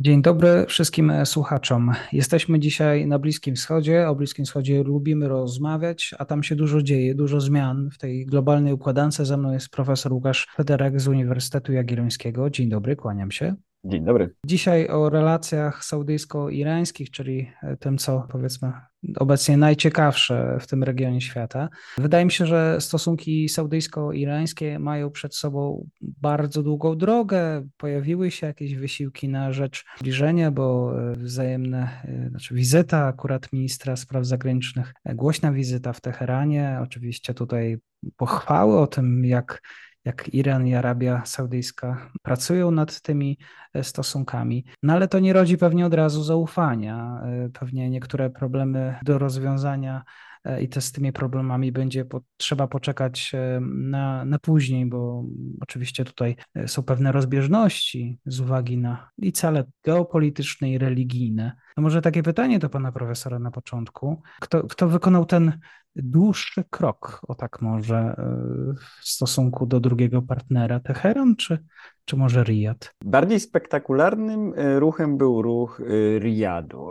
Dzień dobry wszystkim słuchaczom. Jesteśmy dzisiaj na Bliskim Wschodzie. O Bliskim Wschodzie lubimy rozmawiać, a tam się dużo dzieje, dużo zmian w tej globalnej układance. Ze mną jest profesor Łukasz Federek z Uniwersytetu Jagiellońskiego. Dzień dobry, kłaniam się. Dzień dobry. Dzisiaj o relacjach saudyjsko-irańskich, czyli tym, co powiedzmy obecnie najciekawsze w tym regionie świata. Wydaje mi się, że stosunki saudyjsko-irańskie mają przed sobą bardzo długą drogę. Pojawiły się jakieś wysiłki na rzecz zbliżenia, bo wzajemne, znaczy wizyta akurat ministra spraw zagranicznych, głośna wizyta w Teheranie, oczywiście tutaj pochwały o tym, jak jak Iran i Arabia Saudyjska pracują nad tymi e, stosunkami. No ale to nie rodzi pewnie od razu zaufania. E, pewnie niektóre problemy do rozwiązania e, i te z tymi problemami będzie po, trzeba poczekać na, na później, bo oczywiście tutaj są pewne rozbieżności z uwagi na i cele geopolityczne i religijne. No może takie pytanie do pana profesora na początku. Kto, kto wykonał ten dłuższy krok, o tak może, e, w stosunku do drugiego partnera, Teheran czy, czy może Riyad? Bardziej spektakularnym e, ruchem był ruch e, Riyadu,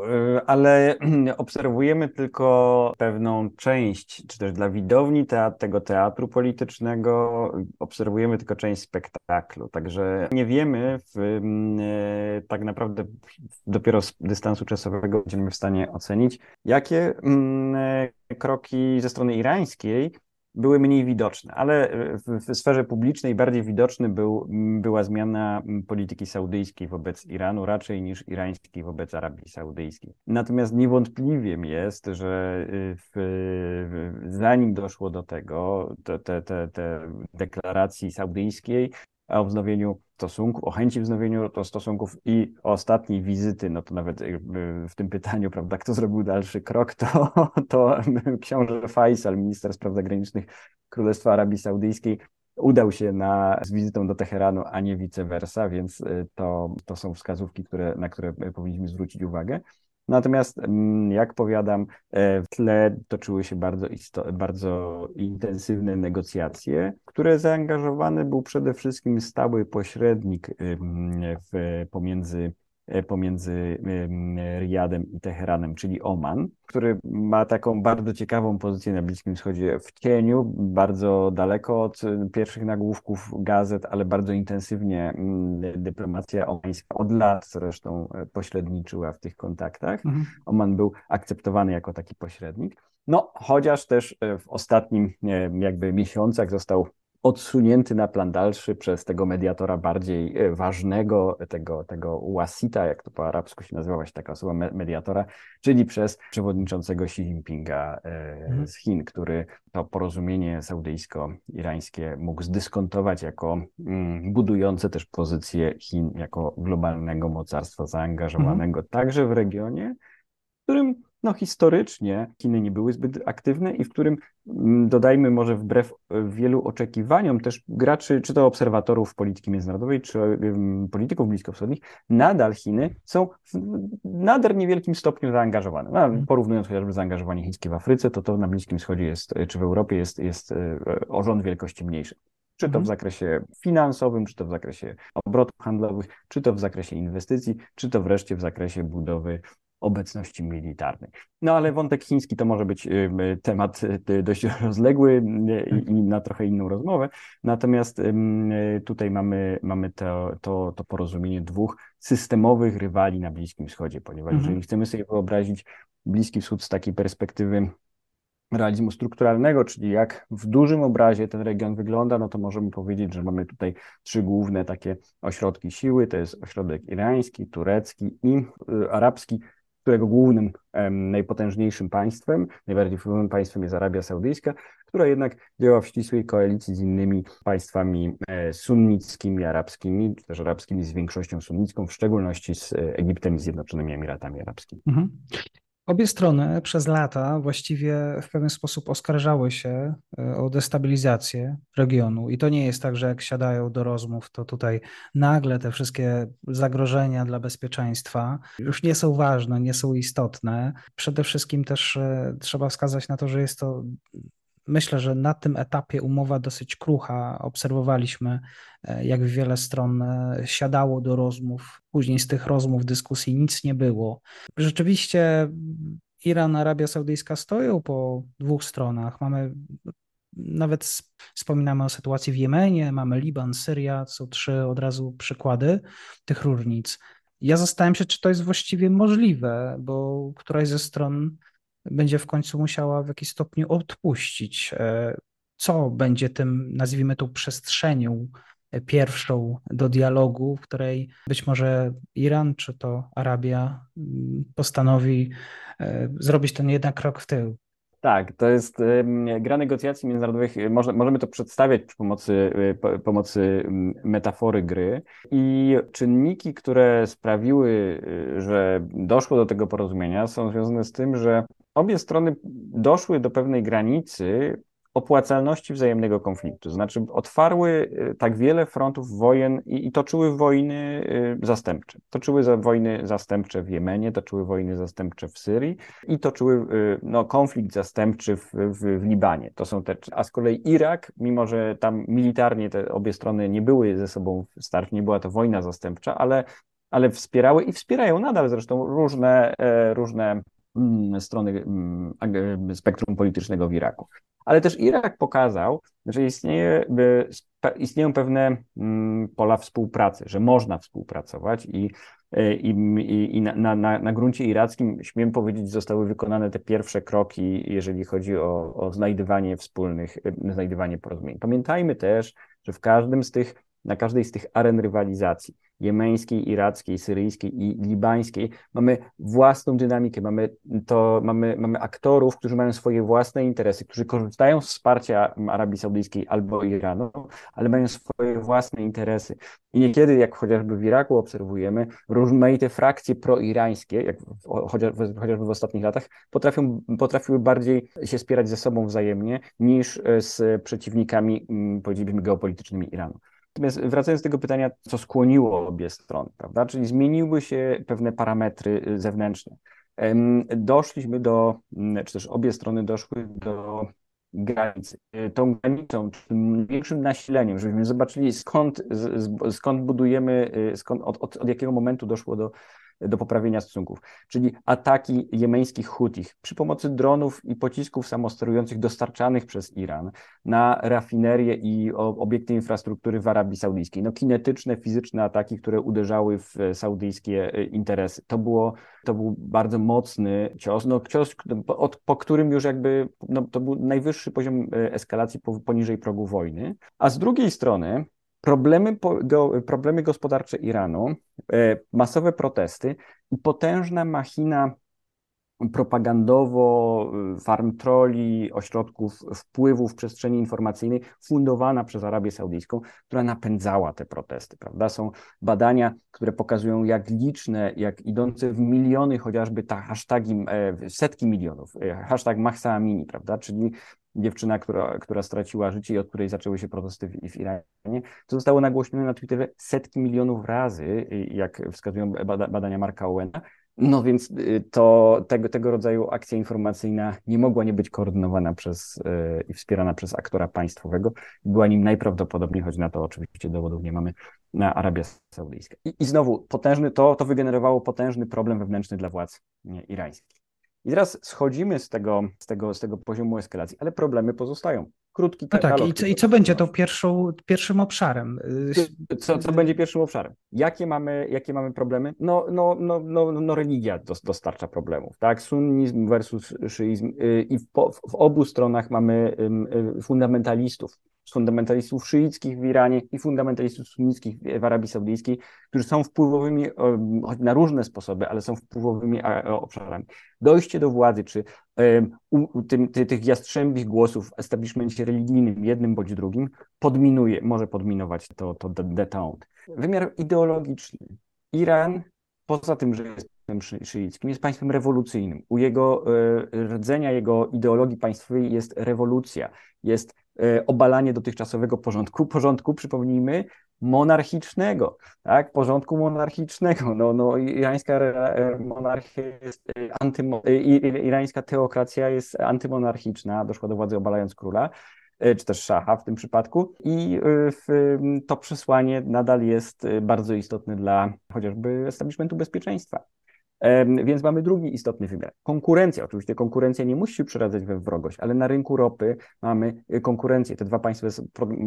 ale obserwujemy tylko pewną część, czy też dla widowni tego teatru politycznego, obserwujemy tylko część spektaklu, także nie wiemy w, tak naprawdę dopiero z dystansu czasowego będziemy w stanie ocenić, jakie kroki ze strony irańskiej były mniej widoczne, ale w, sferze publicznej bardziej widoczny był, była zmiana polityki saudyjskiej wobec Iranu raczej niż irańskiej wobec Arabii Saudyjskiej. Natomiast niewątpliwie jest, że y, w, zanim doszło do tego, te, te, te, te deklaracji saudyjskiej, o wznowieniu stosunków, o chęci wznowienia stosunków i ostatniej wizyty, no to nawet w tym pytaniu, prawda, kto zrobił dalszy krok, to, to książę Faisal, minister spraw zagranicznych Królestwa Arabii Saudyjskiej, udał się na, z wizytą do Teheranu, a nie vice versa, więc y, to, to są wskazówki, które, na które powinniśmy zwrócić uwagę. Natomiast, mm, jak powiadam, e, w tle toczyły się bardzo, bardzo intensywne negocjacje, które zaangażowany był przede wszystkim stały pośrednik w, pomiędzy pomiędzy Riyadem i Teheranem, czyli Oman, który ma taką bardzo ciekawą pozycję na Bliskim Wschodzie w cieniu, bardzo daleko od e, pierwszych nagłówków gazet, ale bardzo intensywnie dyplomacja omańska od lat zresztą e, pośredniczyła w tych kontaktach. Mhm. Oman był akceptowany jako taki pośrednik. No, chociaż też w ostatnim jakby miesiącach został odsunięty na plan dalszy przez tego mediatora bardziej e, ważnego, tego, tego wasita, jak to po arabsku się nazywa właśnie taka osoba mediatora, czyli przez przewodniczącego Xi Jinpinga e, mhm. z Chin, który to porozumienie saudyjsko-irańskie mógł zdyskontować jako mm, budujące też pozycję Chin jako globalnego mocarstwa zaangażowanego mhm. także w regionie, w którym no, historycznie Chiny nie były zbyt aktywne i w którym, mm, dodajmy może wbrew e, wielu oczekiwaniom też graczy, czy to obserwatorów polityki międzynarodowej, czy polityków bliskowschodnich, nadal Chiny są w nader niewielkim stopniu zaangażowane. No, mhm. porównując chociażby zaangażowanie chińskie w Afryce, to to na Bliskim Wschodzie jest, czy w Europie jest, jest e, o rząd wielkości mniejszy czy to w mhm. zakresie finansowym, czy to w zakresie obrotów handlowych, czy to w zakresie inwestycji, czy to wreszcie w zakresie budowy obecności militarnej. No ale wątek chiński to może być temat y, dość rozległy y, i na trochę inną rozmowę. Natomiast tutaj mamy, mamy to, to, to porozumienie dwóch systemowych rywali na Bliskim Wschodzie, ponieważ mhm. jeżeli chcemy sobie wyobrazić Bliski Wschód z takiej perspektywy realizmu strukturalnego, czyli jak w dużym obrazie ten region wygląda, no to możemy powiedzieć, że mamy tutaj trzy główne takie ośrodki siły, to jest ośrodek irański, turecki i y, arabski, którego głównym, najpotężniejszym państwem, najbardziej wpływowym państwem jest Arabia Saudyjska, która jednak działa w ścisłej koalicji z innymi państwami e, sunnickimi, arabskimi, czy też arabskimi z większością sunnicką, w szczególności z e, Egiptem i Zjednoczonymi Emiratami Arabskimi. Mhm. Obie strony przez lata właściwie w pewien sposób oskarżały się e, o destabilizację regionu. I to nie jest tak, że jak siadają do rozmów, to tutaj nagle te wszystkie zagrożenia dla bezpieczeństwa już nie są ważne, nie są istotne. Przede wszystkim też trzeba wskazać na to, że jest to Myślę, że na tym etapie umowa dosyć krucha. Obserwowaliśmy, e, jak wiele stron e, siadało do rozmów. Później z tych rozmów, dyskusji nic nie było. Rzeczywiście Iran, Arabia Saudyjska stoją po dwóch stronach. Mamy nawet wspominamy o sytuacji w Jemenie, mamy Liban, Syria, są trzy od razu przykłady tych różnic. Ja zastanawiam się, czy to jest właściwie możliwe, bo któraś ze stron będzie w końcu musiała w jakiś stopniu odpuścić. E, co będzie tym, nazwijmy tą przestrzenią e, pierwszą do dialogu, w której być może Iran czy to Arabia mm, postanowi e, zrobić ten jednak krok w tył? Tak, to jest gra negocjacji międzynarodowych. Może, możemy to przedstawiać przy pomocy, pomocy metafory gry. I czynniki, które sprawiły, że doszło do tego porozumienia, są związane z tym, że obie strony doszły do pewnej granicy opłacalności wzajemnego konfliktu. Znaczy, otwarły y, tak wiele frontów wojen i, i toczyły wojny y, zastępcze. Toczyły za wojny zastępcze w Jemenie, toczyły wojny zastępcze w Syrii i toczyły y, no, konflikt zastępczy w, w, w Libanie. To są te, a z kolei Irak, mimo że tam militarnie te obie strony nie były ze sobą starć, nie była to wojna zastępcza, ale ale wspierały i wspierają nadal zresztą różne, e, różne strony mm, spektrum politycznego w Iraku. Ale też Irak pokazał, że istnieje, istnieją pewne mm, pola współpracy, że można współpracować i, i, i na, na, na gruncie irackim, śmiem powiedzieć, zostały wykonane te pierwsze kroki, jeżeli chodzi o, o znajdywanie wspólnych, znajdywanie porozumień. Pamiętajmy też, że w każdym z tych, na każdej z tych aren rywalizacji jemeńskiej, irackiej, syryjskiej i libańskiej, mamy własną dynamikę, mamy, to, mamy, mamy aktorów, którzy mają swoje własne interesy, którzy korzystają z wsparcia Arabii Saudyjskiej albo Iranu, ale mają swoje własne interesy. I niekiedy, jak chociażby w Iraku obserwujemy, rozmaite frakcje proirańskie, jak chociażby, chociażby w ostatnich latach, potrafią, potrafiły bardziej się spierać ze sobą wzajemnie niż z przeciwnikami, mm, powiedzielibyśmy, geopolitycznymi Iranu. Natomiast wracając do tego pytania, co skłoniło obie strony, prawda? Czyli zmieniły się pewne parametry y, zewnętrzne. Doszliśmy do, mm, czy też obie strony doszły do granicy. Tą granicą, tym większym nasileniem, żebyśmy zobaczyli skąd, skąd budujemy, y, skąd, od, od, od jakiego momentu doszło do do poprawienia stosunków, czyli ataki jemeńskich Hutich przy pomocy dronów i pocisków samosterujących dostarczanych przez Iran na rafinerie i obiekty infrastruktury w Arabii Saudyjskiej. No kinetyczne, fizyczne ataki, które uderzały w saudyjskie e, interesy. To, było, to był bardzo mocny cios, no cios, po, po którym już jakby, no, to był najwyższy poziom e, eskalacji poniżej progu wojny, a z drugiej strony problemy, problemy gospodarcze Iranu, e, masowe protesty i potężna machina propagandowo y, farm troli, ośrodków wpływu w przestrzeni informacyjnej fundowana przez Arabię Saudyjską, która napędzała te protesty, prawda? Są badania, które pokazują jak liczne, jak idące w miliony chociażby ta hashtagi, e, setki milionów, e, hashtag Mahsa Amini, prawda? Czyli dziewczyna, która, która straciła życie i od której zaczęły się protesty w, w Iranie, to zostało nagłośnione na Twitterze setki milionów razy, jak wskazują badania Marka Owena. No więc y, to tego, tego rodzaju akcja informacyjna nie mogła nie być koordynowana przez yy, i wspierana przez aktora państwowego. Była nim najprawdopodobniej, choć na to oczywiście dowodów nie mamy, na Arabia Saudyjska. I, i znowu potężny, to, to wygenerowało potężny problem wewnętrzny dla władz nie, irańskich. I teraz schodzimy z tego, z tego, z tego poziomu eskalacji, ale problemy pozostają. Krótki no tak, i co, i co będzie to pierwszą, pierwszym obszarem? Co, co będzie pierwszym obszarem? Jakie mamy, jakie mamy problemy? No, no, no, no, no religia dostarcza problemów, tak? Sunnizm versus szyizm y, i w, w obu stronach mamy fundamentalistów, fundamentalistów szyickich w Iranie i fundamentalistów sunnickich w Arabii Saudyjskiej, którzy są wpływowymi, choć na różne sposoby, ale są wpływowymi obszarami. Dojście do władzy, czy tym, ty, tych jastrzębich głosów w establishmencie religijnym, jednym bądź drugim, podminuje, może podminować to, to detente. Wymiar ideologiczny. Iran, poza tym, że jest państwem szyickim, jest państwem rewolucyjnym. U jego e, rdzenia, jego ideologii państwowej jest rewolucja, jest e, obalanie dotychczasowego porządku, porządku, przypomnijmy, monarchicznego, tak, porządku monarchicznego. No, no, irańska e, monarchia jest antymo, irańska teokracja jest antymonarchiczna, doszła do władzy obalając króla. E, czy też szacha w tym przypadku. I e, to przesłanie nadal jest e, bardzo istotne dla chociażby establishmentu bezpieczeństwa. Więc mamy drugi istotny wymiar. Konkurencja. Oczywiście konkurencja nie musi się przeradzać we wrogość, ale na rynku ropy mamy konkurencję. Te dwa państwa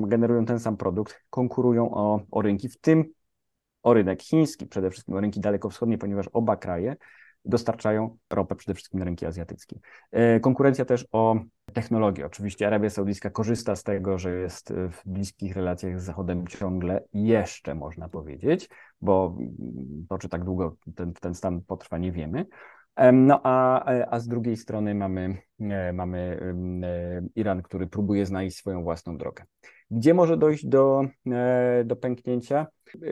generują ten sam produkt, konkurują o, o rynki, w tym o rynek chiński, przede wszystkim o rynki dalekowschodnie, ponieważ oba kraje dostarczają ropę przede wszystkim na rynki azjatyckie. Konkurencja też o technologię. Oczywiście Arabia Saudyjska korzysta z tego, że jest w bliskich relacjach z Zachodem ciągle jeszcze, można powiedzieć, bo to, czy tak długo ten, ten stan potrwa, nie wiemy. No a, a z drugiej strony mamy, e, mamy e, Iran, który próbuje znaleźć swoją własną drogę. Gdzie może dojść do, e, do pęknięcia?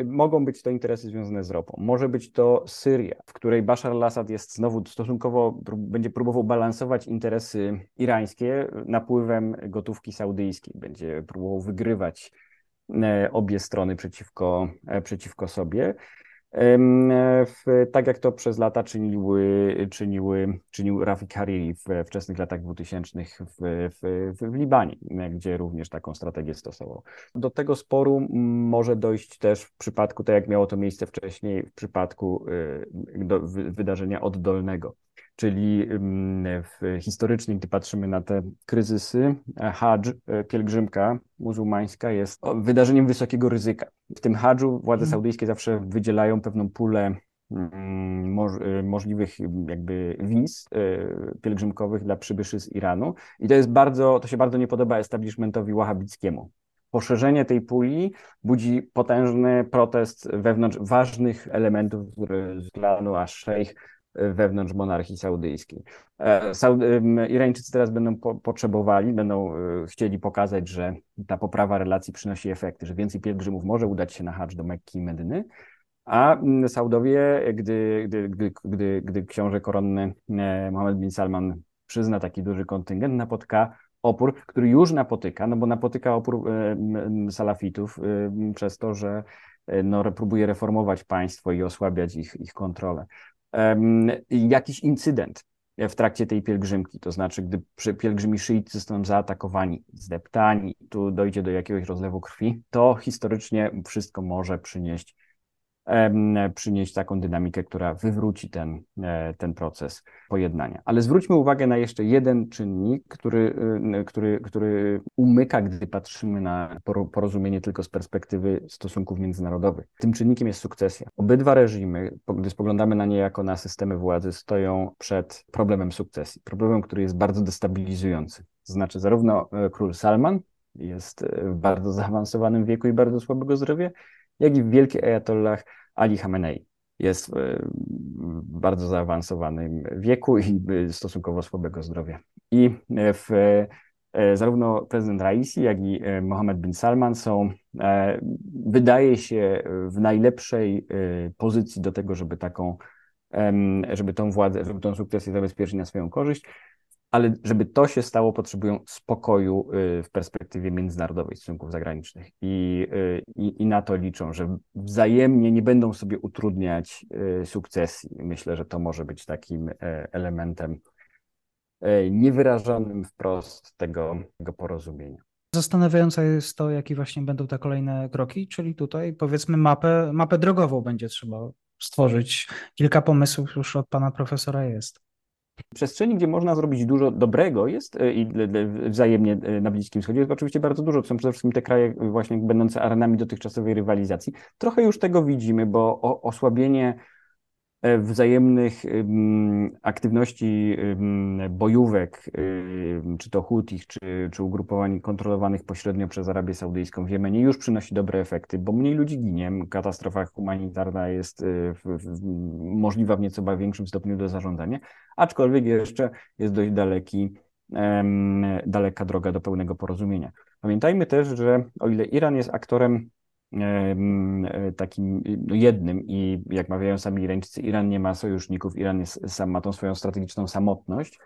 Mogą być to interesy związane z ropą. Może być to Syria, w której Bashar al-Assad jest znowu stosunkowo, będzie próbował balansować interesy irańskie napływem gotówki saudyjskiej. Będzie próbował wygrywać obie strony przeciwko, przeciwko sobie. W, tak jak to przez lata czyniły, czyniły, czynił Rafik Hariri w wczesnych latach 2000 w, w, w Libanie, gdzie również taką strategię stosował. Do tego sporu może dojść też w przypadku, tak jak miało to miejsce wcześniej, w przypadku y, do, wydarzenia oddolnego czyli w, historycznie, gdy patrzymy na te kryzysy, hadż, e, pielgrzymka muzułmańska jest wydarzeniem wysokiego ryzyka. W tym hadżu władze mhm. saudyjskie zawsze wydzielają pewną pulę e, możliwych jakby wiz e, pielgrzymkowych dla przybyszy z Iranu i to jest bardzo, to się bardzo nie podoba establishmentowi wahabickiemu. Poszerzenie tej puli budzi potężny protest wewnątrz ważnych elementów z klanu Ash-Sheikh, wewnątrz monarchii saudyjskiej. E, Irańczycy teraz będą po potrzebowali, będą e, chcieli pokazać, że ta poprawa relacji przynosi efekty, że więcej pielgrzymów może udać się na hacz do Mekki i Medyny, a Saudowie, gdy, gdy, gdy, gdy, gdy książę koronny e, Mohammed bin Salman przyzna taki duży kontyngent, napotka opór, który już napotyka, no bo napotyka opór salafitów przez to, że no, próbuje reformować państwo i osłabiać ich, ich kontrolę jakiś incydent w trakcie tej pielgrzymki, to znaczy, gdy pielgrzymi szyicy zostaną zaatakowani, zdeptani, tu dojdzie do jakiegoś rozlewu krwi, to historycznie wszystko może przynieść przynieść taką dynamikę, która wywróci ten, e, ten proces pojednania. Ale zwróćmy uwagę na jeszcze jeden czynnik, który, y, który, który umyka, gdy patrzymy na porozumienie tylko z perspektywy stosunków międzynarodowych. Tym czynnikiem jest sukcesja. Obydwa reżimy, gdy spoglądamy na nie jako na systemy władzy, stoją przed problemem sukcesji. Problemem, który jest bardzo destabilizujący. Znaczy, zarówno e, król Salman jest e, w bardzo zaawansowanym wieku i bardzo słabego zdrowia, jak i w wielki ayatollah Ali Khamenei. Jest w bardzo zaawansowanym wieku i stosunkowo słabego zdrowia. I w, e, zarówno prezydent Raisi, jak i e, Mohammed bin Salman są, e, wydaje się, w najlepszej pozycji do tego, żeby taką, żeby tą władzę, żeby tą sukcesję zabezpieczyć na swoją korzyść ale żeby to się stało, potrzebują spokoju y, w perspektywie międzynarodowej stosunków zagranicznych i, y, i, i, na to liczą, że wzajemnie nie będą sobie utrudniać y, sukcesji. Myślę, że to może być takim elementem niewyrażonym wprost tego, tego porozumienia. Zastanawiające jest to, jakie właśnie będą te kolejne kroki, czyli tutaj powiedzmy mapę, mapę drogową będzie trzeba stworzyć. Kilka pomysłów już od pana profesora jest. Przestrzeni, gdzie można zrobić dużo dobrego jest e, i wzajemnie e, na Bliskim Wschodzie jest oczywiście bardzo dużo. To są przede wszystkim te kraje właśnie będące arenami dotychczasowej rywalizacji. Trochę już tego widzimy, bo osłabienie e, wzajemnych aktywności bojówek, czy to Hutich, czy, czy ugrupowań kontrolowanych pośrednio przez Arabię Saudyjską w Jemenie już przynosi dobre efekty, bo mniej ludzi ginie, katastrofa humanitarna jest e, w, w, możliwa w nieco większym stopniu do zarządzania, aczkolwiek jeszcze jest dość daleki daleka droga do pełnego porozumienia. Pamiętajmy też, że o ile Iran jest aktorem takim no, jednym i jak mawiają sami Irańczycy, Iran nie ma sojuszników, Iran jest, sam ma tą swoją strategiczną samotność,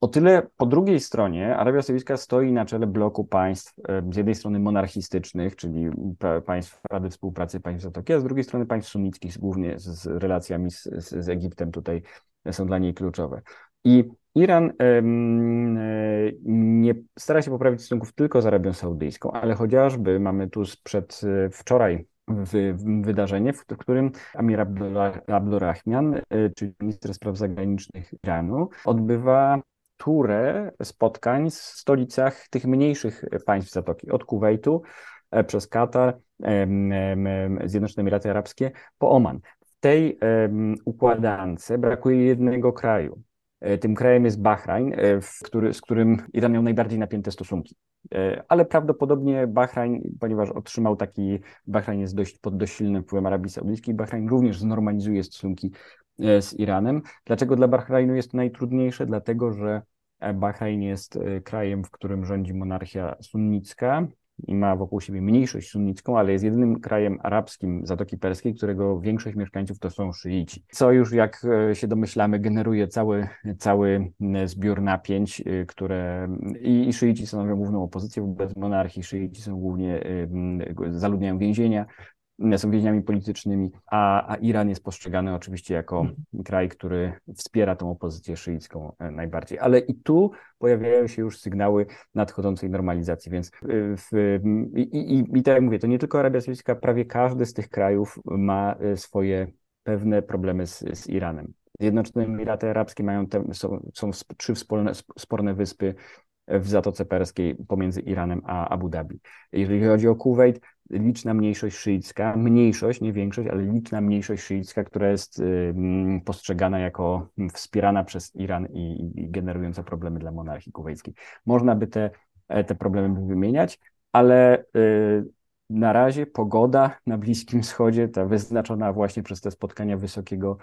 o tyle po drugiej stronie Arabia Saudyjska stoi na czele bloku państw, z jednej strony monarchistycznych, czyli państw Rady Współpracy Państw Zatoki, a z drugiej strony państw sunnickich, głównie z relacjami z, z Egiptem tutaj są dla niej kluczowe. I Iran nie stara się poprawić stosunków tylko z Arabią Saudyjską, ale chociażby mamy tu sprzed e, wczoraj wydarzenie, w którym Amir Abdurrahman, e, czyli minister spraw zagranicznych Iranu, odbywa turę spotkań w stolicach tych mniejszych państw Zatoki, od Kuwejtu e, przez Katar, Zjednoczone Emiraty Arabskie po Oman. W tej układance brakuje jednego kraju. E, tym krajem jest Bahrajn, e, który, z którym Iran miał najbardziej napięte stosunki. E, ale prawdopodobnie Bahrajn, ponieważ otrzymał taki, Bahrajn jest dość pod dość silnym wpływem Arabii Saudyjskiej, Bahrajn również znormalizuje stosunki z Iranem. Dlaczego dla Bahrajnu jest to najtrudniejsze? Dlatego, że Bahrajn jest krajem, w którym rządzi monarchia sunnicka, i ma wokół siebie mniejszość sunnicką, ale jest jedynym krajem arabskim Zatoki Perskiej, którego większość mieszkańców to są szyici. Co już, jak e, się domyślamy, generuje cały, cały zbiór napięć, e, które i, i szyici stanowią główną opozycję wobec monarchii, szyici są głównie, zaludniają więzienia, są więźniami politycznymi, a, a Iran jest postrzegany oczywiście jako mhm. kraj, który wspiera tą opozycję szyicką e, najbardziej. Ale i tu pojawiają się już sygnały nadchodzącej normalizacji, więc e, w, i, i, i tak jak mówię, to nie tylko Arabia Saudyjska, prawie każdy z tych krajów ma e, swoje pewne problemy z, z Iranem. Zjednoczone Emiraty Arabskie mają te, są, są trzy wspólne, sporne wyspy w Zatoce Perskiej pomiędzy Iranem a Abu Dhabi. Jeżeli chodzi o Kuwait, liczna mniejszość szyicka, mniejszość, nie większość, ale liczna mniejszość szyicka, która jest postrzegana jako wspierana przez Iran i, generująca problemy dla monarchii kuwejskiej. Można by te, e, te problemy wymieniać, ale y, na razie pogoda na Bliskim Wschodzie, ta wyznaczona właśnie przez te spotkania wysokiego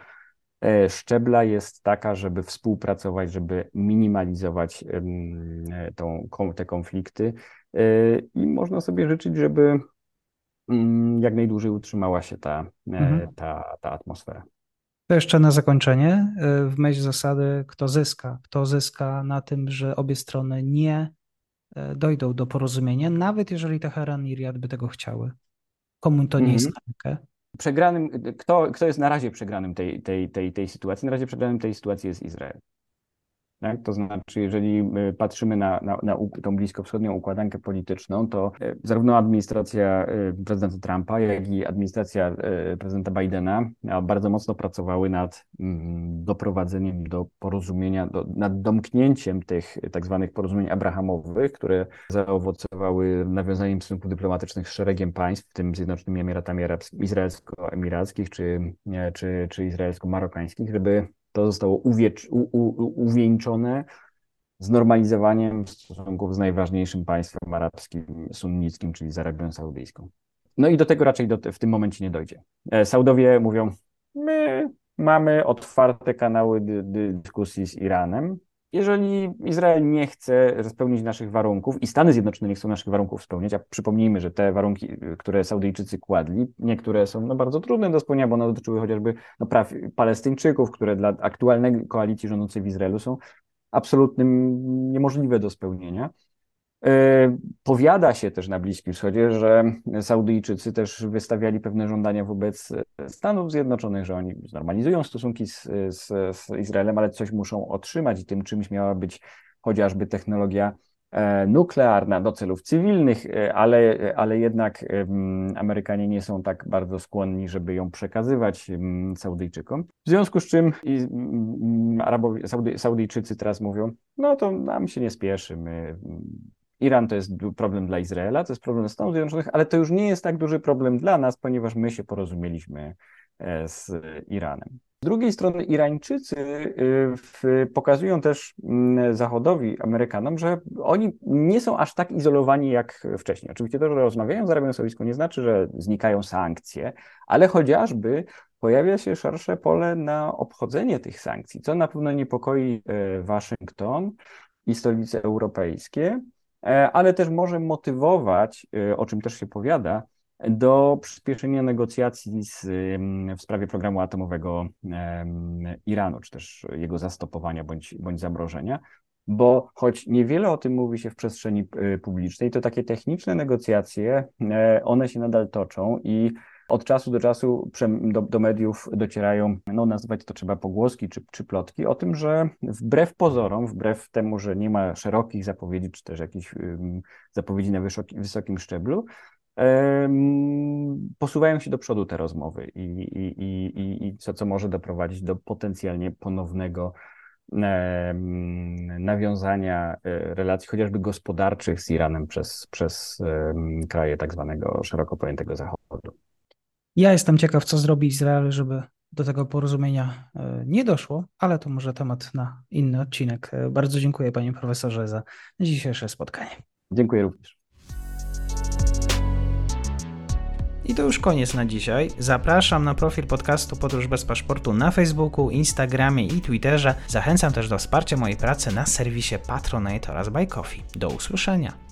e, szczebla jest taka, żeby współpracować, żeby minimalizować tą, te konflikty. E, I można sobie życzyć, żeby Mm, jak najdłużej utrzymała się ta, e, mhm. ta, ta atmosfera. To jeszcze na zakończenie, e, w myśl zasady, kto zyska, kto zyska na tym, że obie strony nie e, dojdą do porozumienia, nawet jeżeli Teheran i Riyad by tego chciały. Komu to nie mhm. jest na rękę? Przegranym, kto, kto jest na razie przegranym tej, tej, tej, tej sytuacji? Na razie przegranym tej sytuacji jest Izrael. Tak? To znaczy, jeżeli y, patrzymy na, na, na tą bliskowschodnią układankę polityczną, to y, zarówno administracja y, prezydenta Trumpa, jak i administracja prezydenta Bidena bardzo mocno pracowały nad mm, doprowadzeniem do porozumienia, do, nad domknięciem tych tak zwanych porozumień abrahamowych, które zaowocowały nawiązaniem stosunków dyplomatycznych z szeregiem państw, w tym Zjednoczonymi Emiratami Izraelsko-Emirackich czy, czy, czy izraelsko-marokańskich, żeby to zostało uwiecz, u, u, uwieńczone znormalizowaniem stosunków z najważniejszym państwem arabskim, sunnickim, czyli z Arabią Saudyjską. No i do tego raczej do, w tym momencie nie dojdzie. E, Saudowie mówią, my mamy otwarte kanały dy, dy, dyskusji z Iranem, jeżeli Izrael nie chce spełnić naszych warunków i Stany Zjednoczone nie chcą naszych warunków spełniać, a przypomnijmy, że te warunki, które Saudyjczycy kładli, niektóre są no, bardzo trudne do spełnienia, bo one dotyczyły chociażby no, praw Palestyńczyków, które dla aktualnej koalicji rządzącej w Izraelu są absolutnym niemożliwe do spełnienia. E, powiada się też na Bliskim Wschodzie, że Saudyjczycy też wystawiali pewne żądania wobec Stanów Zjednoczonych, że oni znormalizują stosunki z, z, z Izraelem, ale coś muszą otrzymać i tym czymś miała być chociażby technologia e, nuklearna do celów cywilnych, e, ale, ale jednak Amerykanie nie są tak bardzo skłonni, żeby ją przekazywać Saudyjczykom. W związku z czym Arabowie, Saudy, Saudyjczycy teraz mówią, no to nam się nie spieszy, my Iran to jest problem dla Izraela, to jest problem Stanów Zjednoczonych, ale to już nie jest tak duży problem dla nas, ponieważ my się porozumieliśmy e, z Iranem. Z drugiej strony Irańczycy y, pokazują też mm, Zachodowi, Amerykanom, że oni nie są aż tak izolowani jak wcześniej. Oczywiście to, że rozmawiają z Arabią Saudyjską nie znaczy, że znikają sankcje, ale chociażby pojawia się szersze pole na obchodzenie tych sankcji, co na pewno niepokoi y, Waszyngton i stolice europejskie, e, ale też może motywować, y, o czym też się powiada, do przyspieszenia negocjacji z, w sprawie programu atomowego Iranu, czy też jego zastopowania bądź, bądź zamrożenia, bo choć niewiele o tym mówi się w przestrzeni y, publicznej, to takie techniczne negocjacje, e, one się nadal toczą i od czasu do czasu do, do, mediów docierają, no nazywać to trzeba pogłoski czy, czy plotki o tym, że wbrew pozorom, wbrew temu, że nie ma szerokich zapowiedzi, czy też jakichś zapowiedzi na wysoki, wysokim szczeblu, posuwają się do przodu te rozmowy i, i, i, i co, co może doprowadzić do potencjalnie ponownego nawiązania e, relacji chociażby gospodarczych z Iranem przez, przez kraje tak zwanego szeroko pojętego Zachodu. Ja jestem ciekaw, co zrobi Izrael, żeby do tego porozumienia e, nie doszło, ale to może temat na inny odcinek. E, bardzo dziękuję panie profesorze za dzisiejsze spotkanie. Dziękuję również. I to już koniec na dzisiaj. Zapraszam na profil podcastu Podróż bez paszportu na Facebooku, Instagramie i Twitterze. Zachęcam też do wsparcia mojej pracy na serwisie Patronite oraz Buy Coffee. Do usłyszenia.